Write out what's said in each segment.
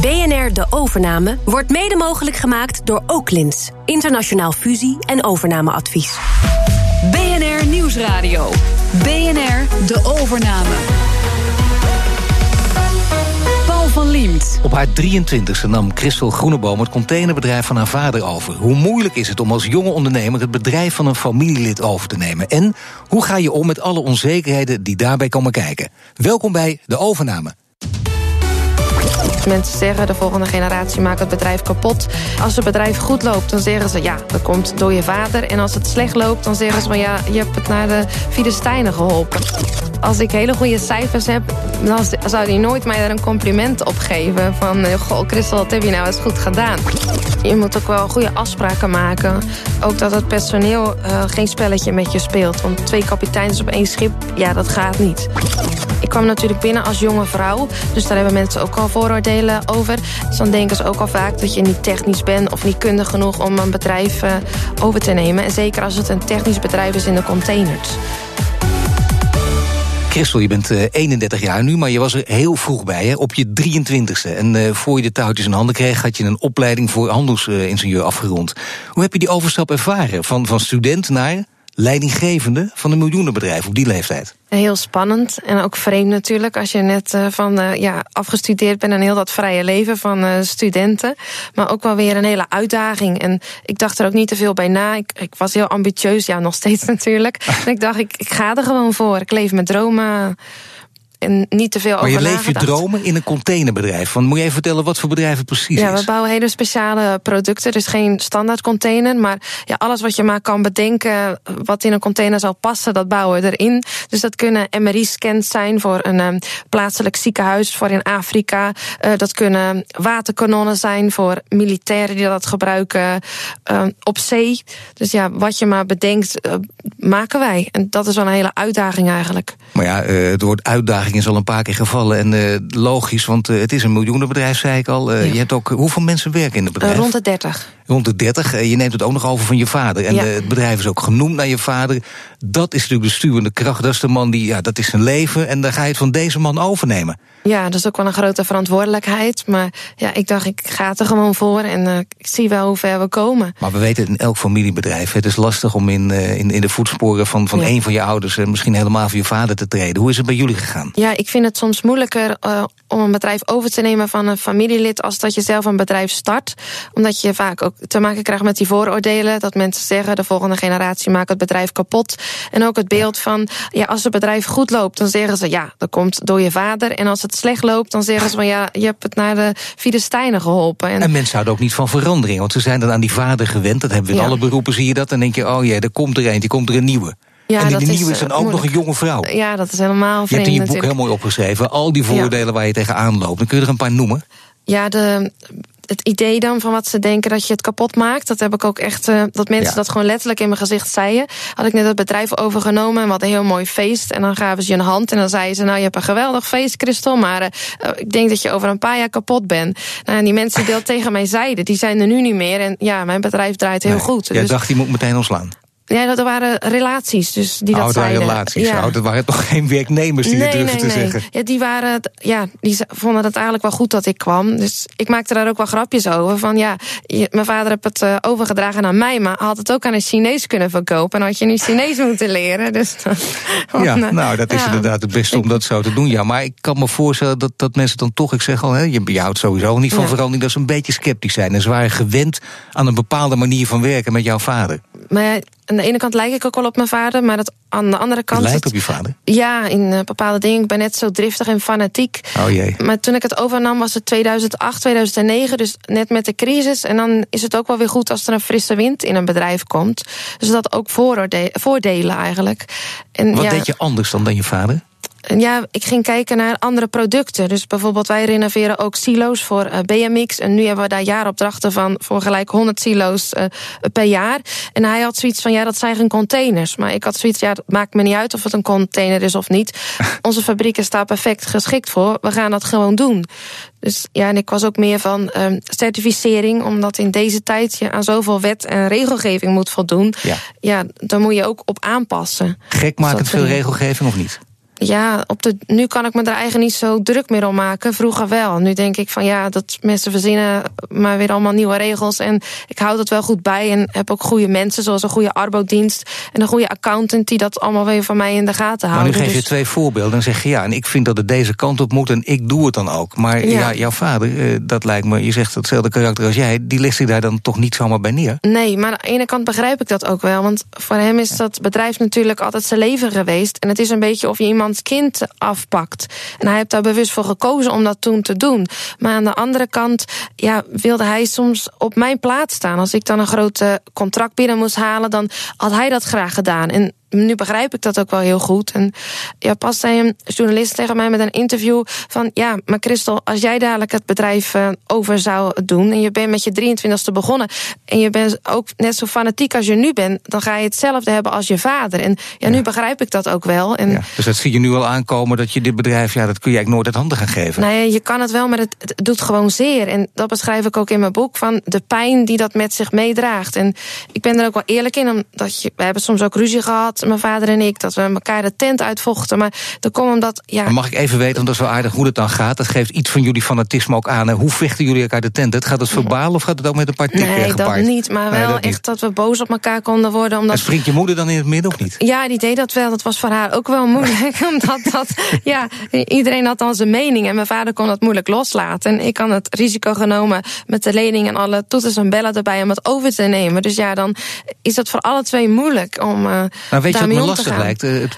BNR De Overname wordt mede mogelijk gemaakt door Oaklins. Internationaal fusie- en overnameadvies. BNR Nieuwsradio. BNR De Overname. Paul van Liemt. Op haar 23e nam Christel Groeneboom het containerbedrijf van haar vader over. Hoe moeilijk is het om als jonge ondernemer het bedrijf van een familielid over te nemen? En hoe ga je om met alle onzekerheden die daarbij komen kijken? Welkom bij De Overname. Mensen zeggen de volgende generatie maakt het bedrijf kapot. Als het bedrijf goed loopt, dan zeggen ze ja, dat komt door je vader. En als het slecht loopt, dan zeggen ze van ja, je hebt het naar de Filistijnen geholpen. Als ik hele goede cijfers heb, dan zou hij nooit mij daar een compliment op geven. Van eh, goh, Christel, wat heb je nou eens goed gedaan? Je moet ook wel goede afspraken maken. Ook dat het personeel uh, geen spelletje met je speelt. Want twee kapiteins op één schip, ja, dat gaat niet. Ik kwam natuurlijk binnen als jonge vrouw. Dus daar hebben mensen ook al vooroordelen over. Dus dan denken ze ook al vaak dat je niet technisch bent... of niet kundig genoeg om een bedrijf uh, over te nemen. En zeker als het een technisch bedrijf is in de containers. Christel, je bent uh, 31 jaar nu, maar je was er heel vroeg bij, hè, op je 23ste. En uh, voor je de touwtjes in handen kreeg, had je een opleiding voor handelsingenieur afgerond. Hoe heb je die overstap ervaren? Van, van student naar leidinggevende van een miljoenenbedrijf op die leeftijd? Heel spannend en ook vreemd natuurlijk als je net uh, van uh, ja, afgestudeerd bent en heel dat vrije leven van uh, studenten. Maar ook wel weer een hele uitdaging. En ik dacht er ook niet te veel bij na. Ik, ik was heel ambitieus, ja, nog steeds natuurlijk. en ik dacht, ik, ik ga er gewoon voor. Ik leef mijn dromen en niet te veel maar over Maar je leeft je dromen in een containerbedrijf. Want moet je even vertellen wat voor bedrijf het precies ja, is? we bouwen hele speciale producten. Dus geen standaard container. Maar ja, alles wat je maar kan bedenken wat in een container zal passen, dat bouwen we erin. Dus dat kunnen MRI-scans zijn voor een um, plaatselijk ziekenhuis voor in Afrika. Uh, dat kunnen waterkanonnen zijn voor militairen die dat gebruiken uh, op zee. Dus ja, wat je maar bedenkt, uh, maken wij. En dat is wel een hele uitdaging eigenlijk. Maar ja, het woord uitdaging is al een paar keer gevallen. En uh, logisch, want uh, het is een miljoenenbedrijf, zei ik al. Ja. Je hebt ook, hoeveel mensen werken in het bedrijf? rond de 30. Rond de 30. je neemt het ook nog over van je vader. En ja. het bedrijf is ook genoemd naar je vader. Dat is natuurlijk de stuwende kracht. Dat is de man die, ja, dat is zijn leven. En dan ga je het van deze man overnemen. Ja, dat is ook wel een grote verantwoordelijkheid. Maar ja, ik dacht, ik ga er gewoon voor en uh, ik zie wel hoe ver we komen. Maar we weten in elk familiebedrijf, het is lastig om in, uh, in, in de voetsporen van, van ja. een van je ouders, uh, misschien helemaal van je vader te treden. Hoe is het bij jullie gegaan? Ja, ik vind het soms moeilijker uh, om een bedrijf over te nemen van een familielid als dat je zelf een bedrijf start. Omdat je vaak ook te maken krijgt met die vooroordelen. Dat mensen zeggen, de volgende generatie maakt het bedrijf kapot. En ook het beeld van, ja, als het bedrijf goed loopt, dan zeggen ze, ja, dat komt door je vader. En als het slecht loopt, dan zeggen ze van, ja, je hebt het naar de Filistijnen geholpen. En, en mensen houden ook niet van verandering, want ze zijn dan aan die vader gewend. Dat hebben we in ja. alle beroepen, zie je dat. Dan denk je, oh jee, er komt er eentje, komt er een nieuwe. Ja, en die nieuwe is, dan ook moeilijk. nog een jonge vrouw. Ja, dat is helemaal Je vreemd hebt in je boek natuurlijk. heel mooi opgeschreven. Al die voordelen ja. waar je tegenaan loopt. Dan kun je er een paar noemen. Ja, de, het idee dan van wat ze denken dat je het kapot maakt. Dat heb ik ook echt, uh, dat mensen ja. dat gewoon letterlijk in mijn gezicht zeiden. Had ik net het bedrijf overgenomen en we hadden een heel mooi feest. En dan gaven ze je een hand en dan zeiden ze, nou je hebt een geweldig feest, Christel. Maar uh, ik denk dat je over een paar jaar kapot bent. Nou, en die mensen die dat tegen mij zeiden, die zijn er nu niet meer. En ja, mijn bedrijf draait heel nee, goed. Jij dus, dacht, die moet meteen ontslaan. Ja, dat waren relaties, dus die dat oh, zeiden. relaties. Ja. Oh, dat waren toch geen werknemers die nee, dit durfden nee, te nee. zeggen? Ja, die waren, ja, die vonden het eigenlijk wel goed dat ik kwam. Dus ik maakte daar ook wel grapjes over. Van ja, je, mijn vader heeft het uh, overgedragen aan mij, maar had het ook aan een Chinees kunnen verkopen. En had je nu Chinees moeten leren. Dus, ja, nou, dat is ja. inderdaad het beste om dat zo te doen. Ja, maar ik kan me voorstellen dat, dat mensen dan toch, ik zeg al, hè, je, je houdt sowieso niet van ja. verandering, dat ze een beetje sceptisch zijn. En ze waren gewend aan een bepaalde manier van werken met jouw vader. Maar ja, aan de ene kant lijk ik ook wel op mijn vader, maar dat aan de andere kant. Lijkt op je vader? Ja, in uh, bepaalde dingen. Ik ben net zo driftig en fanatiek. Oh jee. Maar toen ik het overnam was het 2008, 2009, dus net met de crisis. En dan is het ook wel weer goed als er een frisse wind in een bedrijf komt. Dus dat ook voordelen eigenlijk. En, Wat ja, deed je anders dan dan je vader? Ja, ik ging kijken naar andere producten. Dus bijvoorbeeld wij renoveren ook silo's voor uh, BMX. En nu hebben we daar jaaropdrachten van voor gelijk 100 silo's uh, per jaar. En hij had zoiets van, ja, dat zijn geen containers. Maar ik had zoiets, ja, dat maakt me niet uit of het een container is of niet. Onze fabriek is daar perfect geschikt voor. We gaan dat gewoon doen. Dus ja, en ik was ook meer van um, certificering, omdat in deze tijd je aan zoveel wet en regelgeving moet voldoen. Ja, ja daar moet je ook op aanpassen. Gek maken veel regelgeving of niet? Ja, op de, nu kan ik me er eigenlijk niet zo druk meer om maken. Vroeger wel. Nu denk ik van ja, dat mensen verzinnen maar weer allemaal nieuwe regels. En ik houd het wel goed bij. En heb ook goede mensen, zoals een goede arbodienst en een goede accountant die dat allemaal weer van mij in de gaten houden. Maar nu geef je Dus- twee voorbeelden en zeg je ja, en ik vind dat het deze kant op moet en ik doe het dan ook. Maar ja, Ja. jouw vader, eh, dat lijkt me, je zegt hetzelfde karakter als jij, die legt zich daar dan toch niet zomaar bij neer. Nee, maar aan de ene kant begrijp ik dat ook wel. Want voor hem is dat bedrijf natuurlijk altijd zijn leven geweest. En het is een beetje of je iemands kind afpakt. En hij heeft daar bewust voor gekozen om dat toen te doen. Maar aan de andere kant ja, wilde hij soms op mijn plaats staan. Als ik dan een groot eh, contract binnen moest halen, dan had hij dat graag gedaan. En nu begrijp ik dat ook wel heel goed. En ja, pas zei een journalist tegen mij met een interview van... ja, maar Christel, als jij dadelijk het bedrijf eh, over zou doen... en je bent met je 23ste begonnen... en je bent ook net zo fanatiek als je nu bent... dan ga je hetzelfde hebben als je vader. En ja, nu begrijp ik dat ook wel. En, Ja. Dus dat zie je nu al aankomen dat je dit bedrijf, ja, dat kun je eigenlijk nooit uit handen gaan geven. Nou ja, je kan het wel, maar het, het doet gewoon zeer. En dat beschrijf ik ook in mijn boek, van de pijn die dat met zich meedraagt. En ik ben er ook wel eerlijk in, omdat je, we hebben soms ook ruzie gehad, mijn vader en ik, dat we elkaar de tent uitvochten. Maar dat komt omdat, ja... Mag ik even weten, want dat is wel aardig hoe het dan gaat. Dat geeft iets van jullie fanatisme ook aan. hè. Hoe vechten jullie elkaar de tent? uit? Gaat het verbaal of gaat het ook met een paar tikken Nee, gepaard? dat niet, maar Nee, wel dat niet. echt dat we boos op elkaar konden worden. Omdat En springt je moeder dan in het midden of niet? Ja, die deed dat wel. Dat was voor haar ook wel moeilijk. Omdat dat, ja, iedereen had dan zijn mening. En mijn vader kon dat moeilijk loslaten. En ik had het risico genomen met de lening en alle toeters en bellen erbij om het over te nemen. Dus ja, dan is het voor alle twee moeilijk om. Uh, Nou, weet je wat me lastig lijkt? Eh, eh,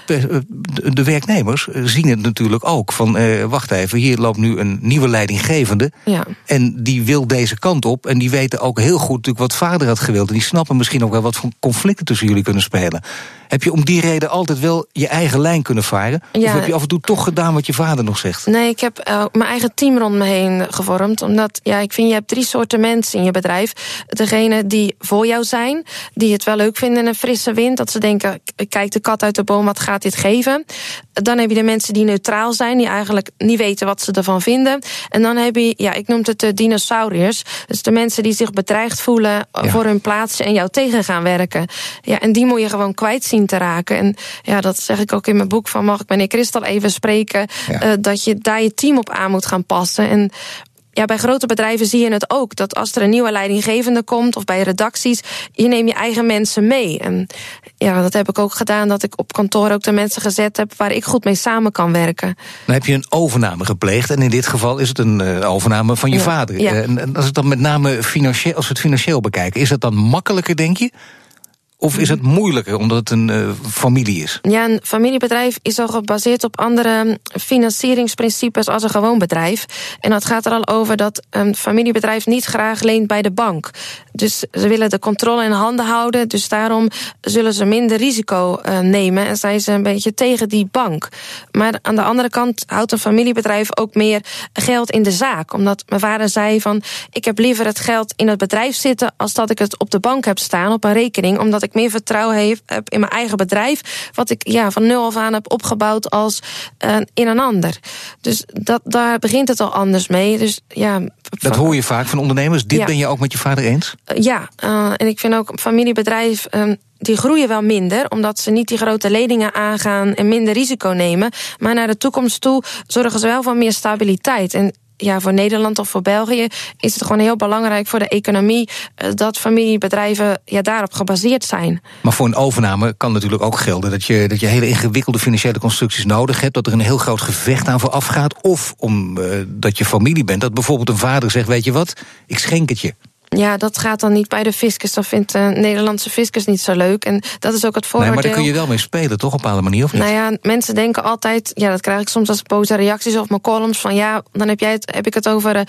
de- werknemers eh, zien het natuurlijk ook. Van, wacht even, hier loopt nu een nieuwe leidinggevende. Ja. En die wil deze kant op. En die weten ook heel goed natuurlijk wat vader had gewild. En die snappen misschien ook wel wat voor conflicten tussen jullie kunnen spelen. Heb je om die reden altijd wel je eigen lijn kunnen varen? Of heb je af en toe toch gedaan wat je vader nog zegt? Nee, ik heb uh, mijn eigen team rond me heen gevormd. Omdat, ja, ik vind je hebt drie soorten mensen in je bedrijf. Degene die voor jou zijn, die het wel leuk vinden in een frisse wind. Dat ze denken, k- kijk de kat uit de boom, wat gaat dit geven? Dan heb je de mensen die neutraal zijn, die eigenlijk niet weten wat ze ervan vinden. En dan heb je, ja, ik noem het de dinosauriërs. Dus de mensen die zich bedreigd voelen Ja. voor hun plaats en jou tegen gaan werken. Ja, en die moet je gewoon kwijt zien te raken. En ja, dat zeg ik ook in mijn boek van mag ik meneer Christel even spreken. Ja. eh, dat je daar je team op aan moet gaan passen. En ja, bij grote bedrijven zie je het ook. Dat als er een nieuwe leidinggevende komt, of bij redacties, je neemt je eigen mensen mee. En ja, dat heb ik ook gedaan, dat ik op kantoor ook de mensen gezet heb waar ik goed mee samen kan werken. Dan heb je een overname gepleegd. En in dit geval is het een eh, overname van je Ja, vader. ja. Eh, en- als het dan met name financieel, als we het financieel bekijken, is dat dan makkelijker, denk je? Of is het moeilijker omdat het een eh, familie is? Ja, een familiebedrijf is al gebaseerd op andere financieringsprincipes als een gewoon bedrijf. En dat gaat er al over dat een familiebedrijf niet graag leent bij de bank. Dus ze willen de controle in handen houden. Dus daarom zullen ze minder risico eh, nemen en zijn ze een beetje tegen die bank. Maar aan de andere kant houdt een familiebedrijf ook meer geld in de zaak. Omdat mijn vader zei van ik heb liever het geld in het bedrijf zitten als dat ik het op de bank heb staan op een rekening. Omdat ik meer vertrouwen heeft, heb in mijn eigen bedrijf. Wat ik ja, van nul af aan heb opgebouwd als uh, in een ander. Dus dat, daar begint het al anders mee. Dus, ja, Dat hoor je vaak van ondernemers. Dit Ja. ben je ook met je vader eens? ja, uh, en ik vind ook familiebedrijf. Um, die groeien wel minder, omdat ze niet die grote leningen aangaan en minder risico nemen. Maar naar de toekomst toe zorgen ze wel voor meer stabiliteit. En ja, voor Nederland of voor België is het gewoon heel belangrijk voor de economie uh, dat familiebedrijven ja, daarop gebaseerd zijn. Maar voor een overname kan natuurlijk ook gelden dat je, dat je hele ingewikkelde financiële constructies nodig hebt. Dat er een heel groot gevecht aan vooraf gaat. Of omdat uh, dat je familie bent. Dat bijvoorbeeld een vader zegt: Weet je wat, ik schenk het je. Ja, dat gaat dan niet bij de fiscus. Dat vindt de Nederlandse fiscus niet zo leuk. En dat is ook het vooroordeel. Nee, maar daar kun je wel mee spelen, toch? Op een bepaalde manier, of niet? Nou ja, mensen denken altijd... Ja, dat krijg ik soms als boze reacties op mijn columns... van ja, dan heb, jij het, heb ik het over uh,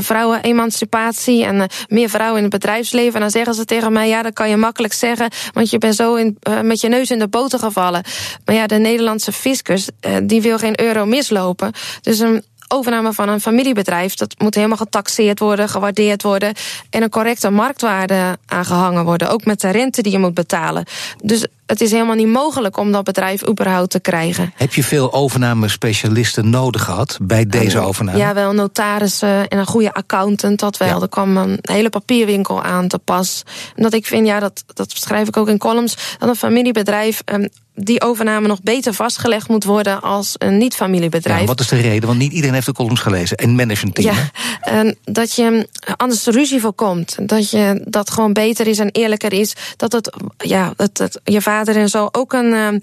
vrouwenemancipatie... en uh, meer vrouwen in het bedrijfsleven. En dan zeggen ze tegen mij... ja, dat kan je makkelijk zeggen... want je bent zo in, uh, met je neus in de boter gevallen. Maar ja, de Nederlandse fiscus... die wil geen euro mislopen. Dus een overname van een familiebedrijf, dat moet helemaal getaxeerd worden, gewaardeerd worden en een correcte marktwaarde aangehangen worden, ook met de rente die je moet betalen. Dus het is helemaal niet mogelijk om dat bedrijf überhaupt te krijgen. Heb je veel overname-specialisten nodig gehad bij deze overname? Ja, wel notarissen en een goede accountant, dat wel. Ja. Er kwam een hele papierwinkel aan te pas. En dat ik vind, ja, dat, dat schrijf ik ook in columns, dat een familiebedrijf. ehm, die overname nog beter vastgelegd moet worden als een niet-familiebedrijf. Ja, wat is de reden? Want niet iedereen heeft de columns gelezen. En managementteam. Ja, en dat je anders ruzie voorkomt. Dat je dat gewoon beter is en eerlijker is. Dat het, ja, dat, dat je vader en zo ook een, ehm,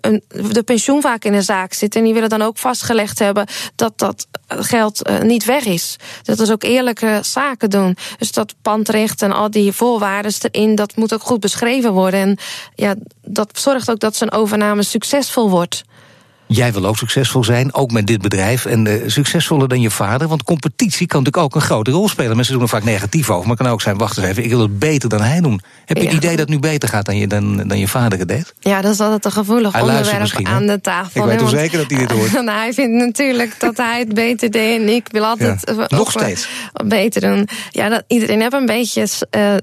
een, de pensioen vaak in de zaak zit. En die willen dan ook vastgelegd hebben dat dat geld eh, niet weg is. Dat is ook eerlijke zaken doen. Dus dat pandrecht en al die voorwaarden erin, dat moet ook goed beschreven worden. En ja, dat zorgt ook dat zo'n overname succesvol wordt. Jij wil ook succesvol zijn, ook met dit bedrijf. En eh, succesvoller dan je vader. Want competitie kan natuurlijk ook een grote rol spelen. Mensen doen er vaak negatief over. Maar het kan ook zijn, wacht eens even, ik wil het beter dan hij doen. Heb je het idee dat het nu beter gaat dan je, dan, dan je vader het deed? Ja, dat is altijd een gevoelig Hij onderwerp aan de tafel. Ik weet toch want- zeker dat hij dit hoort? nou, hij vindt natuurlijk dat hij het beter deed en ik wil altijd Ja, nog steeds. beter doen. Ja, dat, iedereen heeft een beetje eh,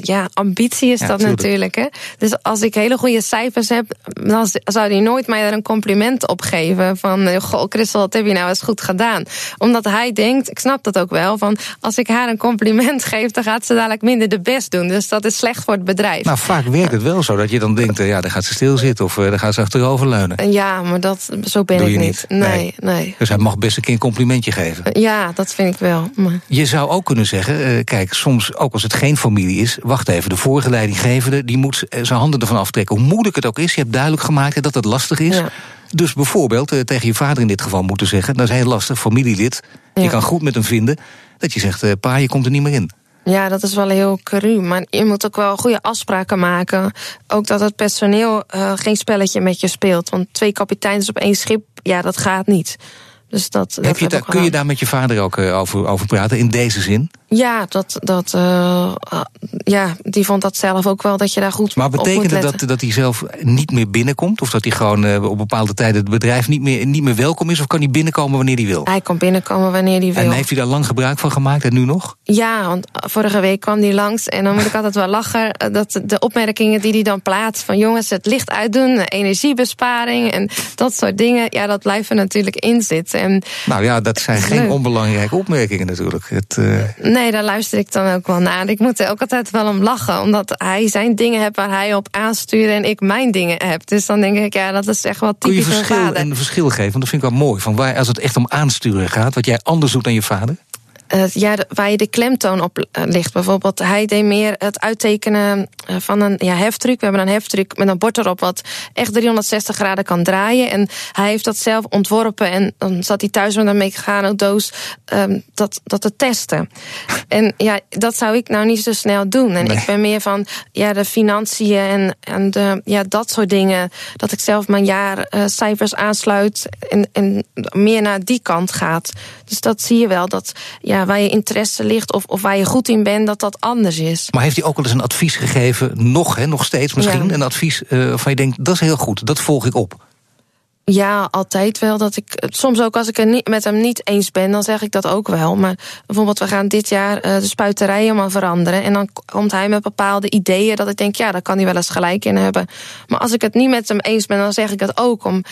ja, ambitie is Ja, dat tuurlijk. natuurlijk. Hè. Dus als ik hele goede cijfers heb, dan zou hij nooit mij er een compliment op geven. Van, eh, goh, Christel, wat heb je nou eens goed gedaan? Omdat hij denkt, ik snap dat ook wel, van als ik haar een compliment geef, dan gaat ze dadelijk minder de best doen. Dus dat is slecht voor het bedrijf. Nou, vaak werkt het wel zo dat je dan denkt, eh, ja, dan gaat ze stilzitten of eh, dan gaat ze achteroverleunen. Ja, maar dat, zo ben Doe ik niet. niet? Nee, Nee. nee. Dus hij mag best een keer een complimentje geven. Ja, dat vind ik wel. Maar, Je zou ook kunnen zeggen, eh, kijk, soms ook als het geen familie is, wacht even, de vorige leidinggevende die moet eh, zijn handen ervan aftrekken. Hoe moeilijk het ook is, je hebt duidelijk gemaakt dat het lastig is. Ja. Dus bijvoorbeeld eh, tegen je vader in dit geval moeten zeggen, dat is heel lastig, familielid, je kan goed met hem vinden, dat je zegt, eh, pa, je komt er niet meer in. ja, dat is wel heel cru. Maar je moet ook wel goede afspraken maken. Ook dat het personeel eh, geen spelletje met je speelt. Want twee kapiteins op één schip, ja, dat gaat niet. Dus dat, dat Heb je heb kun je daar met je vader ook over, over praten, in deze zin? Ja, dat, dat, eh, eh, ja, die vond dat zelf ook wel dat je daar goed Maar betekent het dat, dat hij zelf niet meer binnenkomt? Of dat hij gewoon eh, op bepaalde tijden het bedrijf niet meer, niet meer welkom is? Of kan hij binnenkomen wanneer hij wil? Hij kan binnenkomen wanneer hij wil. En heeft hij daar lang gebruik van gemaakt en nu nog? Ja, want vorige week kwam die langs en dan moet ik altijd wel lachen. Dat de opmerkingen die hij dan plaatst van jongens, het licht uitdoen, energiebesparing en dat soort dingen. Ja, dat blijft er natuurlijk in zitten. En Nou ja, dat zijn geen Leuk. onbelangrijke opmerkingen natuurlijk. Het, nee, daar luister ik dan ook wel naar. Ik moet er ook altijd wel om lachen, omdat hij zijn dingen hebt waar hij op aanstuurt en ik mijn dingen heb. Dus dan denk ik, ja, dat is echt wel kun je typisch verschil, verschil geven? Want dat vind ik wel mooi. Van waar, als het echt om aansturen gaat, wat jij anders doet dan je vader. Eh, ja, waar je de klemtoon op eh, ligt. Bijvoorbeeld, hij deed meer het uittekenen eh, van een ja, heftruck. We hebben een heftruck met een bord erop wat echt 360 graden kan draaien. En hij heeft dat zelf ontworpen. En dan zat hij thuis met een Megano doos ehm, dat, dat te testen. En ja, dat zou ik nou niet zo snel doen. En Nee. ik ben meer van ja, de financiën en, en de, ja, dat soort dingen. Dat ik zelf mijn jaarcijfers aansluit en, en meer naar die kant gaat. Dus dat zie je wel, dat ja, waar je interesse ligt of, of waar je goed in bent, dat dat anders is. Maar heeft hij ook wel eens een advies gegeven, nog, hè, nog steeds misschien, Ja. een advies eh, waarvan je denkt, dat is heel goed, dat volg ik op. Ja, altijd wel. Dat ik, soms ook als ik het met hem niet eens ben, dan zeg ik dat ook wel. Maar bijvoorbeeld, we gaan dit jaar eh, de spuiterij helemaal veranderen. En dan komt hij met bepaalde ideeën dat ik denk, ja, daar kan hij wel eens gelijk in hebben. Maar als ik het niet met hem eens ben, dan zeg ik het ook. Om,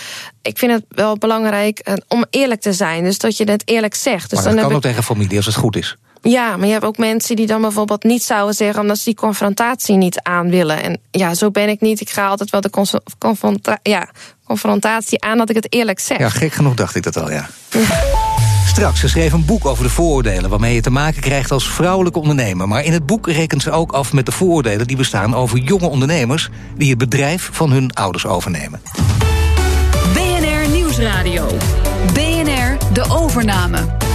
ik vind het wel belangrijk eh, om eerlijk te zijn. Dus dat je het eerlijk zegt. Dus maar dan dat kan ook tegen familie als het goed is. Ja, maar je hebt ook mensen die dan bijvoorbeeld niet zouden zeggen... omdat ze die confrontatie niet aan willen. En ja, zo ben ik niet. Ik ga altijd wel de cons- confronta- ja, confrontatie aan dat ik het eerlijk zeg. Ja, gek genoeg dacht ik dat al, ja. Straks, ze schreef een boek over de vooroordelen... waarmee je te maken krijgt als vrouwelijke ondernemer. Maar in het boek rekent ze ook af met de vooroordelen die bestaan... over jonge ondernemers die het bedrijf van hun ouders overnemen. BNR Nieuwsradio. BNR De Overname.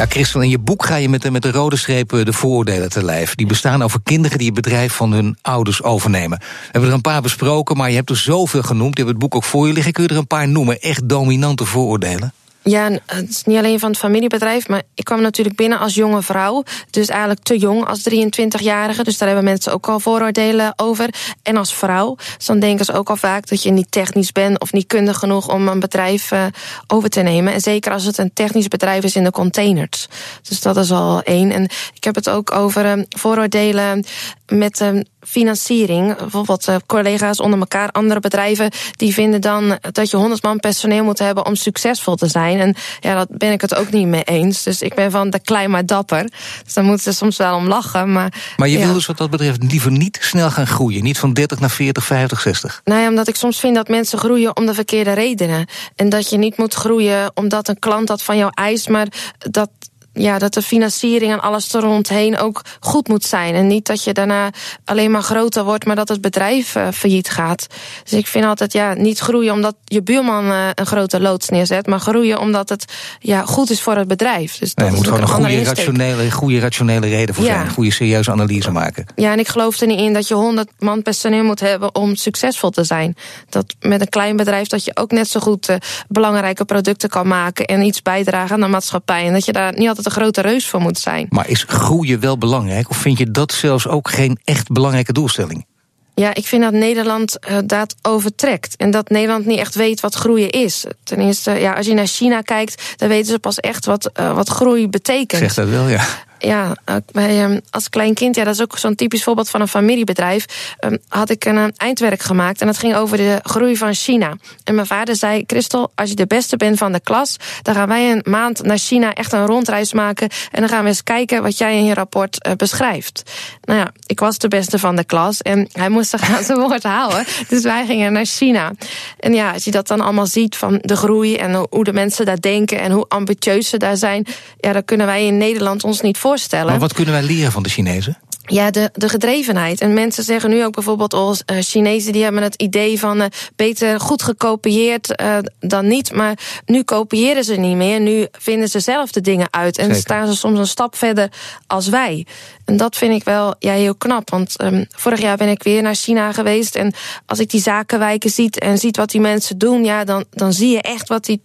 Ja, Christel, in je boek ga je met de, met de rode strepen de vooroordelen te lijf. Die bestaan over kinderen die het bedrijf van hun ouders overnemen. We hebben er een paar besproken, maar je hebt er zoveel genoemd. Je hebt het boek ook voor je liggen. Kun je er een paar noemen? Echt dominante vooroordelen? Ja, het is niet alleen van het familiebedrijf, maar ik kwam natuurlijk binnen als jonge vrouw. Dus eigenlijk te jong als 23-jarige. Dus daar hebben mensen ook al vooroordelen over. En als vrouw. Dus dan denken ze ook al vaak dat je niet technisch bent of niet kundig genoeg om een bedrijf uh, over te nemen. En zeker als het een technisch bedrijf is in de containers. Dus dat is al één. En ik heb het ook over uh, vooroordelen met um, financiering. Bijvoorbeeld uh, collega's onder elkaar, andere bedrijven, die vinden dan dat je 100 man personeel moet hebben om succesvol te zijn. En ja, dat ben ik het ook niet mee eens. Dus ik ben van de klein maar dapper. Dus daar moeten ze soms wel om lachen. Maar, maar je ja. wil dus wat dat betreft liever niet snel gaan groeien. Niet van 30 naar 40, 50, 60. Nou ja, omdat ik soms vind dat mensen groeien om de verkeerde redenen. En dat je niet moet groeien omdat een klant dat van jou eist, maar dat ja, dat de financiering en alles er rondheen ook goed moet zijn. En niet dat je daarna alleen maar groter wordt, maar dat het bedrijf uh, failliet gaat. Dus ik vind altijd, ja, niet groeien omdat je buurman uh, een grote loods neerzet, maar groeien omdat het ja, goed is voor het bedrijf. Dus nee, dat je moet gewoon een goede rationele, goede rationele reden voor Ja. zijn. Een goede serieuze analyse maken. Ja, en ik geloof er niet in dat je 100 man personeel moet hebben om succesvol te zijn. Dat met een klein bedrijf dat je ook net zo goed uh, belangrijke producten kan maken en iets bijdragen aan de maatschappij. En dat je daar niet altijd een grote reus voor moet zijn. Maar is groeien wel belangrijk? Of vind je dat zelfs ook geen echt belangrijke doelstelling? Ja, ik vind dat Nederland uh, dat overtrekt. En dat Nederland niet echt weet wat groeien is. Ten eerste, ja, als je naar China kijkt, dan weten ze pas echt wat, uh, wat groei betekent. Zeg dat wel, ja. Ja, bij, um, als klein kind, ja, dat is ook zo'n typisch voorbeeld van een familiebedrijf. Um, had ik een, een eindwerk gemaakt en dat ging over de groei van China. En mijn vader zei: Christel, als je de beste bent van de klas, dan gaan wij een maand naar China echt een rondreis maken. En dan gaan we eens kijken wat jij in je rapport uh, beschrijft. Nou ja, ik was de beste van de klas en hij moest zich aan zijn woord houden. Dus wij gingen naar China. En ja, als je dat dan allemaal ziet van de groei en hoe de mensen daar denken en hoe ambitieus ze daar zijn, ja, dan kunnen wij in Nederland ons niet voorstellen. Maar wat kunnen wij leren van de Chinezen? Ja, de, de gedrevenheid. En mensen zeggen nu ook bijvoorbeeld als uh, Chinezen die hebben het idee van uh, beter goed gekopieerd uh, dan niet. Maar nu kopiëren ze niet meer. Nu vinden ze zelf de dingen uit. En Zeker. staan ze soms een stap verder als wij. En dat vind ik wel ja, heel knap. Want um, vorig jaar ben ik weer naar China geweest. En als ik die zakenwijken ziet en ziet wat die mensen doen, ja, dan, dan zie je echt wat die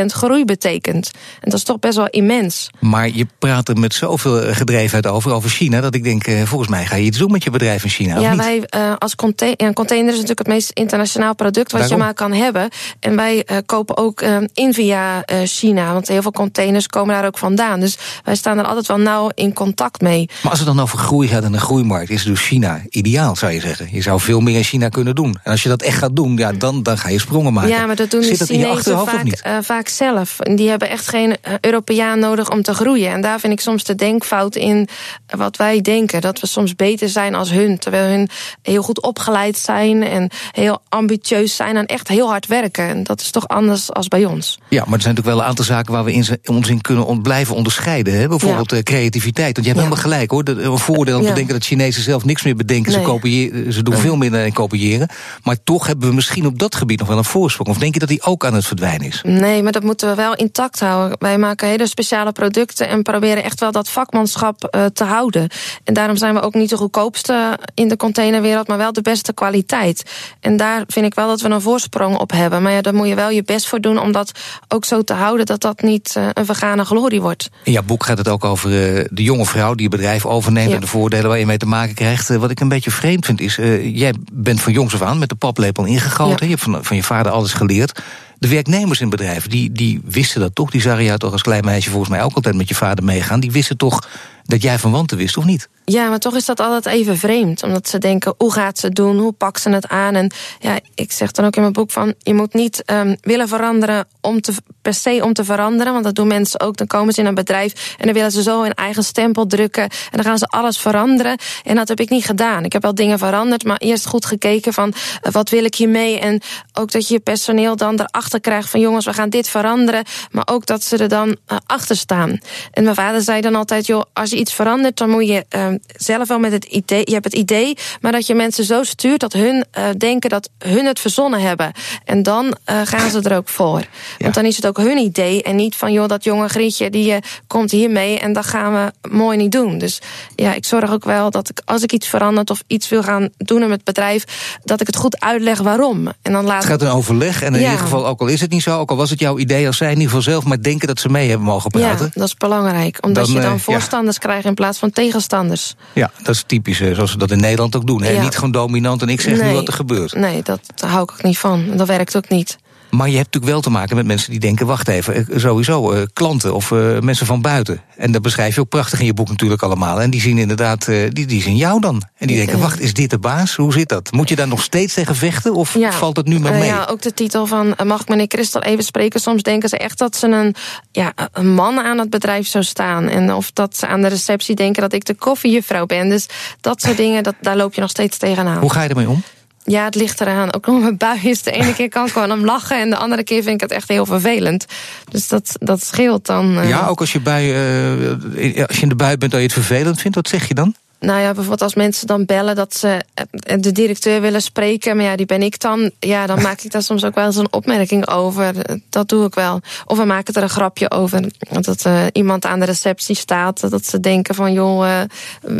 10% groei betekent. En dat is toch best wel immens. Maar je praat er met zoveel gedrevenheid over, over China, dat ik denk, uh, volgens mij ga je iets doen met je bedrijf in China. Ja, of niet? wij uh, als container, ja, een container is natuurlijk het meest internationaal product wat Daarom. je maar kan hebben. En wij uh, kopen ook uh, in via China, want heel veel containers komen daar ook vandaan. Dus wij staan er altijd wel nauw in contact mee. Maar als het dan over groei gaat en een groeimarkt, is dus China ideaal, zou je zeggen. Je zou veel meer in China kunnen doen. En als je dat echt gaat doen, ja, dan, dan ga je sprongen maken. Ja, maar dat doen Zit de Chinezen vaak, vaak zelf. En die hebben echt geen Europeaan nodig om te groeien. En daar vind ik soms de denkfout in wat wij denken. Dat we soms beter zijn als hun. Terwijl hun heel goed opgeleid zijn en heel ambitieus zijn en echt heel hard werken. En dat is toch anders als bij ons. Ja, maar er zijn natuurlijk wel een aantal zaken waar we in, ons in kunnen blijven onderscheiden. Hè? Bijvoorbeeld ja. uh, creativiteit. Want je hebt ja. helemaal gelijk hoor. Een voordeel om ja. te denken dat Chinezen zelf niks meer bedenken. Nee. Ze, kopiëren, ze doen veel minder in kopiëren. Maar toch hebben we misschien op dat gebied nog wel een voorsprong. Of denk je dat die ook aan het verdwijnen is? Nee, maar dat moeten we wel intact houden. Wij maken hele speciale producten en proberen echt wel dat vakmanschap uh, te houden. En daarom zijn we ook niet de goedkoopste in de containerwereld, maar wel de beste kwaliteit. En daar vind ik wel dat we een voorsprong op hebben. Maar ja, daar moet je wel je best voor doen om dat ook zo te houden dat dat niet uh, een vergane glorie wordt. In jouw boek gaat het ook over uh, de jonge vrouw die het bedrijf overneemt ja. en de voordelen waar je mee te maken krijgt. Uh, wat ik een beetje vreemd vind is, jij bent van jongs af aan met de paplepel ingegoten. Ja. Je hebt van, van je vader alles geleerd. De werknemers in bedrijven, die, die wisten dat toch? Die zagen jou toch als klein meisje volgens mij ook altijd met je vader meegaan. Die wisten toch dat jij van wanten wist, of niet? Ja, maar toch is dat altijd even vreemd. Omdat ze denken, hoe gaat ze het doen? Hoe pakt ze het aan? En ja, ik zeg dan ook in mijn boek van... je moet niet um, willen veranderen om te, per se om te veranderen. Want dat doen mensen ook. Dan komen ze in een bedrijf en dan willen ze zo hun eigen stempel drukken. En dan gaan ze alles veranderen. En dat heb ik niet gedaan. Ik heb wel dingen veranderd, maar eerst goed gekeken van... Uh, wat wil ik hiermee? En ook dat je je personeel dan erachter krijgt van... jongens, we gaan dit veranderen. Maar ook dat ze er dan uh, achter staan. En mijn vader zei dan altijd, joh, als je iets verandert... dan moet je... Uh, zelf wel met het idee, je hebt het idee, maar dat je mensen zo stuurt dat hun uh, denken dat hun het verzonnen hebben. En dan uh, gaan ze er ook voor. Ja. Want dan is het ook hun idee en niet van joh, dat jonge Grietje die uh, komt hiermee en dat gaan we mooi niet doen. Dus ja, ik zorg ook wel dat ik als ik iets verandert of iets wil gaan doen in het bedrijf, dat ik het goed uitleg waarom. En dan laat het gaat een overleg en in ja. ieder geval, ook al is het niet zo, ook al was het jouw idee als zij in ieder geval zelf maar denken dat ze mee hebben mogen praten. Ja, dat is belangrijk. Omdat dan, je dan voorstanders ja. In plaats van tegenstanders. Ja, dat is typisch zoals we dat in Nederland ook doen. Hè? Ja. Niet gewoon dominant en ik zeg nee, nu wat er gebeurt. Nee, dat, hou ik ook niet van. Dat werkt ook niet. Maar je hebt natuurlijk wel te maken met mensen die denken: wacht even, eh, sowieso uh, klanten of uh, mensen van buiten. En dat beschrijf je ook prachtig in je boek natuurlijk allemaal. En die zien inderdaad, die, die zien jou dan. En die denken: wacht, is dit de baas? Hoe zit dat? Moet je daar nog steeds tegen vechten of ja, valt het nu maar mee? ja, ook de titel van Mag ik meneer Christel even spreken? Soms denken ze echt dat ze een, ja, een man aan het bedrijf zou staan. En of dat ze aan de receptie denken dat ik de koffiejuffrouw ben. Dus dat soort dingen, dat, daar loop je nog steeds tegenaan. Hoe ga je ermee om? Ja, het ligt eraan. Ook nog mijn bui is. De ene keer kan ik gewoon om lachen. En de andere keer vind ik het echt heel vervelend. Dus dat, dat scheelt dan. Uh... Ja, ook als je, bui, uh, als je in de bui bent dat je het vervelend vindt. Wat zeg je dan? Nou ja, bijvoorbeeld als mensen dan bellen dat ze eh, de directeur willen spreken, maar ja, die ben ik dan. Ja, dan maak ik daar soms ook wel eens een opmerking over. Dat doe ik wel. Of we maken er een grapje over. Dat uh, iemand aan de receptie staat, dat ze denken van joh,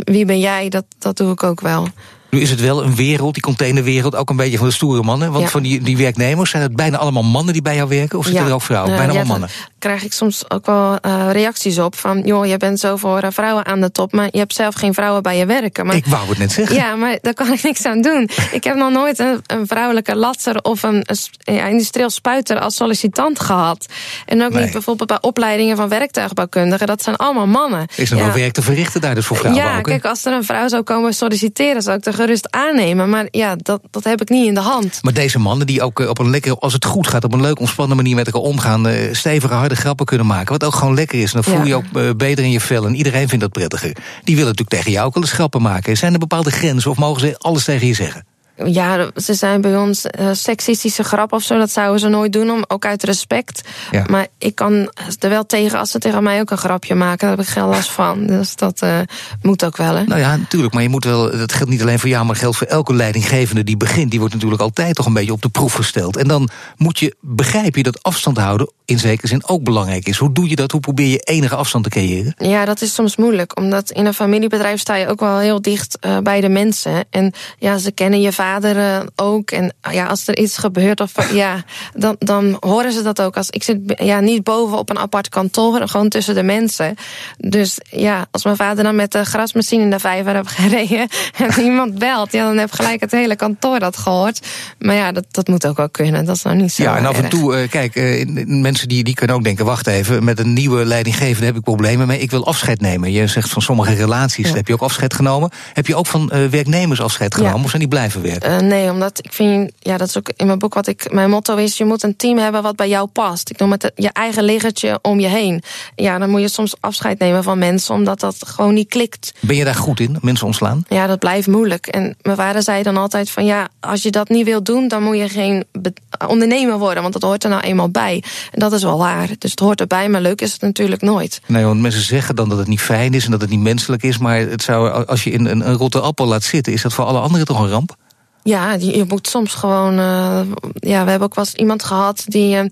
wie ben jij? Dat, dat doe ik ook wel. Nu is het wel een wereld, die containerwereld, ook een beetje van de stoere mannen. Want van die, die werknemers zijn het bijna allemaal mannen die bij jou werken? Of zitten er ook vrouwen? Bijna allemaal mannen. Krijg ik soms ook wel uh, reacties op. Van, joh, je bent zo voor uh, vrouwen aan de top, maar je hebt zelf geen vrouwen bij je werken. Maar, ik wou het net zeggen. Ja, maar daar kan ik niks aan doen. ik heb nog nooit een, een vrouwelijke latser of een, een ja, industrieel spuiter als sollicitant gehad. En ook niet bijvoorbeeld bij opleidingen van werktuigbouwkundigen. Dat zijn allemaal mannen. Is er ja. wel werk te verrichten daar dus voor vrouwen? Ja, ook, kijk, als er een vrouw zou komen solliciteren, zou ik er gerust aannemen. Maar ja, dat, dat heb ik niet in de hand. Maar deze mannen die ook eh, op een lekker, als het goed gaat, op een leuk ontspannen manier met elkaar omgaan, stevige, harde grappen kunnen maken. Wat ook gewoon lekker is. dan voel je je ook uh, beter in je vel. En iedereen vindt dat prettiger. Die willen natuurlijk tegen jou ook wel eens grappen maken. Zijn er bepaalde grenzen of mogen ze alles tegen je zeggen? Ja, ze zijn bij ons uh, seksistische grap of zo. Dat zouden ze nooit doen, om, ook uit respect. Ja. Maar ik kan er wel tegen, als ze tegen mij ook een grapje maken, daar heb ik geen last van. Dus dat uh, moet ook wel, hè? Nou ja, natuurlijk. Maar je moet wel, dat geldt niet alleen voor jou, maar geldt voor elke leidinggevende die begint. Die wordt natuurlijk altijd toch een beetje op de proef gesteld. En dan moet je, begrijp je dat afstand houden in zekere zin ook belangrijk is. Hoe doe je dat? Hoe probeer je enige afstand te creëren? Ja, dat is soms moeilijk. Omdat in een familiebedrijf sta je ook wel heel dicht uh, bij de mensen. En ja, ze kennen je vader ook. En ja, als er iets gebeurt, of, ja, dan, dan horen ze dat ook. Als, ik zit ja, niet boven op een apart kantoor, gewoon tussen de mensen. Dus ja, als mijn vader dan met de grasmachine in de vijver heb gereden... en iemand belt, ja, dan heb gelijk het hele kantoor dat gehoord. Maar ja, dat, dat moet ook wel kunnen. Dat is nou niet zo Ja, en af en toe, uh, kijk, mensen die, die kunnen ook denken: wacht even, met een nieuwe leidinggevende heb ik problemen mee. Ik wil afscheid nemen. Je zegt van sommige relaties heb je ook afscheid genomen. Heb je ook van uh, werknemers afscheid genomen? Ja. Of zijn die blijven werken? Uh, nee, omdat ik vind, ja, dat is ook in mijn boek wat ik. Mijn motto is: je moet een team hebben wat bij jou past. Ik noem het je eigen liggertje om je heen. Ja, dan moet je soms afscheid nemen van mensen, omdat dat gewoon niet klikt. Ben je daar goed in, mensen ontslaan? Ja, dat blijft moeilijk. En mijn vader zei dan altijd: van ja, als je dat niet wilt doen, dan moet je geen ondernemer worden, want dat hoort er nou eenmaal bij. En dat is wel waar. Dus het hoort erbij, maar leuk is het natuurlijk nooit. Nee, want mensen zeggen dan dat het niet fijn is en dat het niet menselijk is. Maar het zou, als je in een, een rotte appel laat zitten, is dat voor alle anderen toch een ramp? Ja, je moet soms gewoon. Uh, ja, we hebben ook wel eens iemand gehad die. Uh,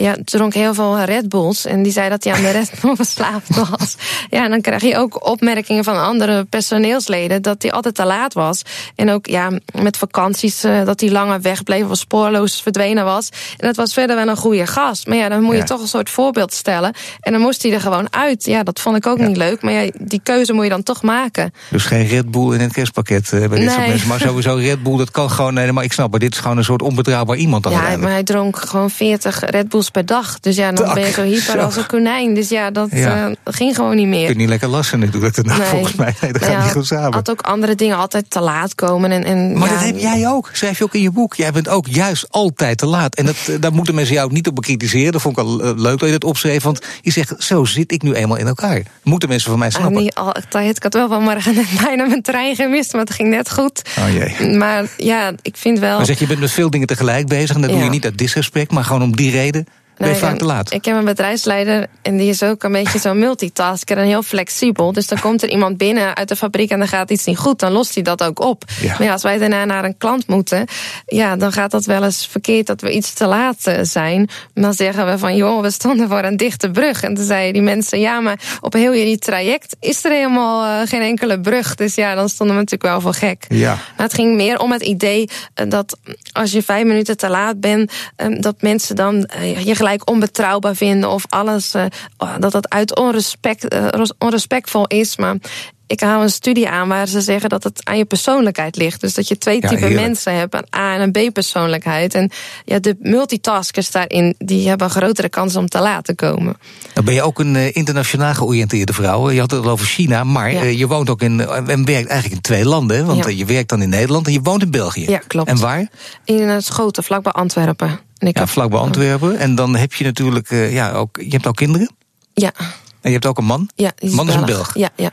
ja, dronk heel veel Red Bulls. En die zei dat hij aan de Red Bull verslaafd was. Ja, en dan krijg je ook opmerkingen van andere personeelsleden dat hij altijd te laat was. En ook ja, met vakanties uh, dat hij langer wegbleef of spoorloos verdwenen was. En dat was verder wel een goede gast. Maar ja, dan moet je ja. toch een soort voorbeeld stellen. En dan moest hij er gewoon uit. Ja, dat vond ik ook ja. niet leuk. Maar ja, die keuze moet je dan toch maken. Dus geen Red Bull in het kerstpakket uh, bij dit soort mensen. Maar sowieso Red Bull, dat kan gewoon. Nee, maar ik snap, maar dit is gewoon een soort onbetrouwbaar iemand. Dan ja, maar hij dronk gewoon 40 Red Bulls per dag. Dus ja, dan ben je zo hyper als een konijn. Dus ja, dat ja. Uh, ging gewoon niet meer. Je kunt niet lekker lassen natuurlijk daarna, nee. volgens mij. Nee, dat maar gaat ja, niet goed samen. had ook andere dingen altijd te laat komen. En, en, maar ja, dat heb jij ook. Schrijf je ook in je boek. Jij bent ook juist altijd te laat. En dat, daar moeten mensen jou niet op bekritiseren. Dat vond ik al leuk dat je dat opschreef. Want je zegt, zo zit ik nu eenmaal in elkaar. Moeten mensen van mij snappen. Ah, niet altijd. Ik had wel vanmorgen net bijna mijn trein gemist. Maar het ging net goed. Oh jee. Maar ja, ik vind wel... Maar zeg, je bent met veel dingen tegelijk bezig. En dat doe je niet uit disrespect. Maar gewoon om die reden ben je vaak te laat? Ik heb een bedrijfsleider en die is ook een beetje zo multitasker en heel flexibel. Dus dan komt er iemand binnen uit de fabriek en dan gaat iets niet goed. Dan lost hij dat ook op. Ja. Maar ja, als wij daarna naar een klant moeten, ja, dan gaat dat wel eens verkeerd dat we iets te laat zijn. Dan zeggen we van, joh, we stonden voor een dichte brug. En toen zeiden die mensen, ja, maar op heel jullie traject is er helemaal uh, geen enkele brug. Dus ja, dan stonden we natuurlijk wel voor gek. Ja. Maar het ging meer om het idee dat als je vijf minuten te laat bent, dat mensen dan je gelijk gelijk onbetrouwbaar vinden of alles uh, dat het uit onrespect, uh, onrespectvol is. Maar ik hou een studie aan waar ze zeggen dat het aan je persoonlijkheid ligt. Dus dat je twee ja, typen mensen hebt, een A- en een B-persoonlijkheid. En ja, de multitaskers daarin, die hebben een grotere kans om te laten komen. Dan ben je ook een uh, internationaal georiënteerde vrouw. Je had het al over China, maar ja. uh, je woont ook in, en werkt eigenlijk in twee landen. Want ja. je werkt dan in Nederland en je woont in België. Ja, klopt. En waar? In uh, Schoten, vlakbij Antwerpen. En ik ja, vlakbij Antwerpen. En dan heb je natuurlijk, ja, ook, je hebt ook kinderen? Ja. En je hebt ook een man? Ja, die is man is een Belg? Ja, ja.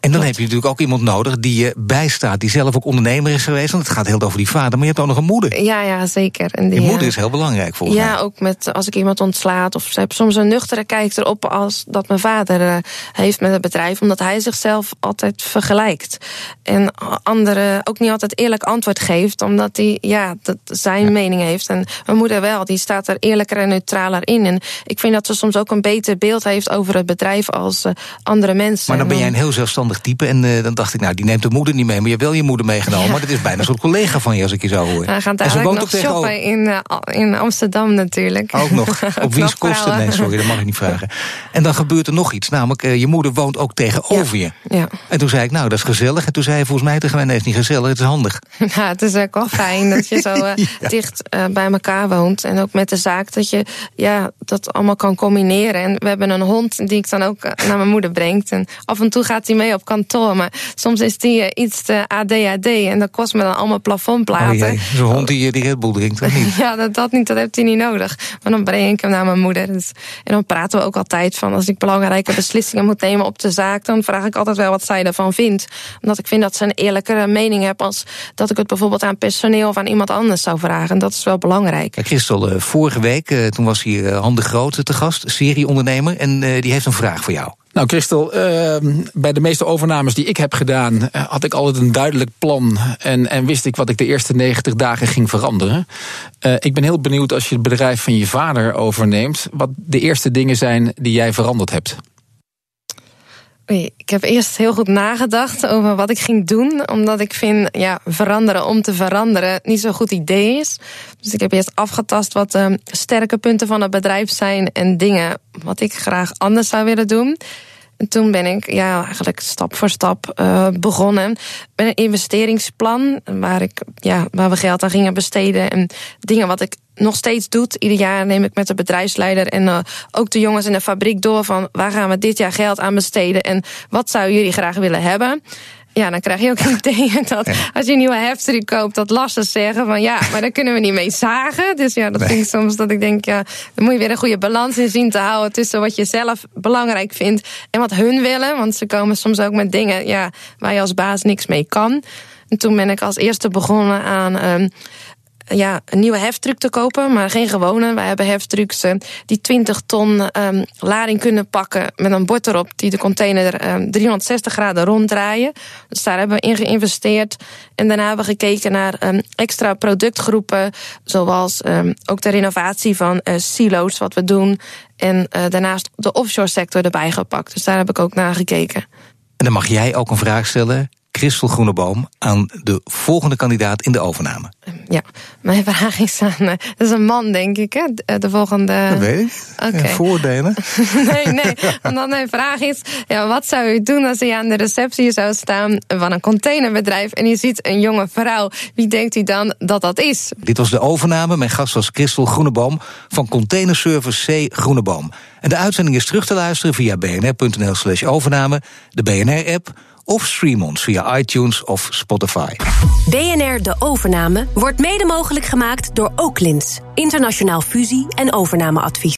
En dan heb je natuurlijk ook iemand nodig die je bijstaat, die zelf ook ondernemer is geweest. Want het gaat heel over die vader, maar je hebt ook nog een moeder. Ja, ja, zeker. En die, je moeder is heel belangrijk volgens ja, mij. Ja, ook met als ik iemand ontslaat. Of ze hebben soms een nuchtere kijk erop als dat mijn vader uh, heeft met het bedrijf. Omdat hij zichzelf altijd vergelijkt. En anderen ook niet altijd eerlijk antwoord geeft. Omdat hij ja, dat zijn ja. mening heeft. En mijn moeder wel, die staat er eerlijker en neutraler in. En ik vind dat ze soms ook een beter beeld heeft over het bedrijf als uh, andere mensen. Maar dan ben jij een heel zelfstandig type. En uh, dan dacht ik, nou, die neemt de moeder niet mee. Maar je hebt wel je moeder meegenomen. Ja. Maar dat is bijna een soort collega van je, als ik je zo hoor. We gaan woont nog shoppen in, uh, in Amsterdam natuurlijk. Ook nog. Op wiens kosten? Nee, sorry, dat mag ik niet vragen. En dan gebeurt er nog iets. Namelijk, uh, je moeder woont ook tegenover ja. je. Ja. En toen zei ik, nou, dat is gezellig. En toen zei hij volgens mij tegen mij, nee, het is niet gezellig, het is handig. Ja, het is ook wel fijn dat je zo dicht bij elkaar woont. En ook met de zaak dat je ja, dat allemaal kan combineren. En we hebben een hond die ik dan ook naar mijn moeder brengt. En af en toe gaat hij mee op kantoor. Maar soms is die uh, iets te ADHD en dat kost me dan allemaal plafondplaten. Oh Zo'n hond die die Red Bull drinkt, of niet? ja, dat, dat niet, dat heeft hij niet nodig. Maar dan breng ik hem naar mijn moeder. Dus, en dan praten we ook altijd van als ik belangrijke beslissingen moet nemen op de zaak, dan vraag ik altijd wel wat zij ervan vindt. Omdat ik vind dat ze een eerlijkere mening heeft als dat ik het bijvoorbeeld aan personeel of aan iemand anders zou vragen. En dat is wel belangrijk. Ja, Christel, uh, vorige week, toen was hier Han de Groot te gast, serieondernemer, en die heeft een vraag voor jou. Nou, Christel, uh, bij de meeste overnames die ik heb gedaan, uh, had ik altijd een duidelijk plan. En, en wist ik wat ik de eerste 90 dagen ging veranderen. Uh, ik ben heel benieuwd als je het bedrijf van je vader overneemt, wat de eerste dingen zijn die jij veranderd hebt. Ik heb eerst heel goed nagedacht over wat ik ging doen. Omdat ik vind, ja, veranderen om te veranderen niet zo'n goed idee is. Dus ik heb eerst afgetast wat de sterke punten van het bedrijf zijn. En dingen wat ik graag anders zou willen doen. En toen ben ik ja, eigenlijk stap voor stap uh, begonnen met een investeringsplan. Waar, ik, ja, waar we geld aan gingen besteden. En dingen wat ik nog steeds doe. Ieder jaar neem ik met de bedrijfsleider en uh, ook de jongens in de fabriek door van waar gaan we dit jaar geld aan besteden en wat zouden jullie graag willen hebben. Ja, dan krijg je ook ideeën dat als je een nieuwe heftruck koopt, dat lassen zeggen van ja, maar daar kunnen we niet mee zagen. Dus ja, dat nee. vind ik soms dat ik denk, ja, dan moet je weer een goede balans in zien te houden tussen wat je zelf belangrijk vindt en wat hun willen. Want ze komen soms ook met dingen ja, waar je als baas niks mee kan. En toen ben ik als eerste begonnen aan um, ja, een nieuwe heftruck te kopen, maar geen gewone. Wij hebben heftrucks uh, die 20 ton um, lading kunnen pakken met een bord erop die de container um, 360 graden ronddraaien. Dus daar hebben we in geïnvesteerd. En daarna hebben we gekeken naar um, extra productgroepen, zoals ook de renovatie van uh, silo's, wat we doen. En uh, daarnaast de offshore sector erbij gepakt. Dus daar heb ik ook naar gekeken. En dan mag jij ook een vraag stellen Christel Groeneboom aan de volgende kandidaat in de overname. Ja, mijn vraag is aan. Dat is een man, denk ik, hè? De volgende. Dat weet ik. Okay. Ja, voordelen. nee, nee. Want mijn vraag is: ja, wat zou u doen als u aan de receptie zou staan van een containerbedrijf en u ziet een jonge vrouw? Wie denkt u dan dat dat is? Dit was de overname. Mijn gast was Christel Groeneboom van Containerservice C Groeneboom. En de uitzending is terug te luisteren via bnr.nl/slash overname, de BNR-app of stream ons via iTunes of Spotify. BNR De Overname wordt mede mogelijk gemaakt door Oaklins, internationaal fusie- en overnameadvies.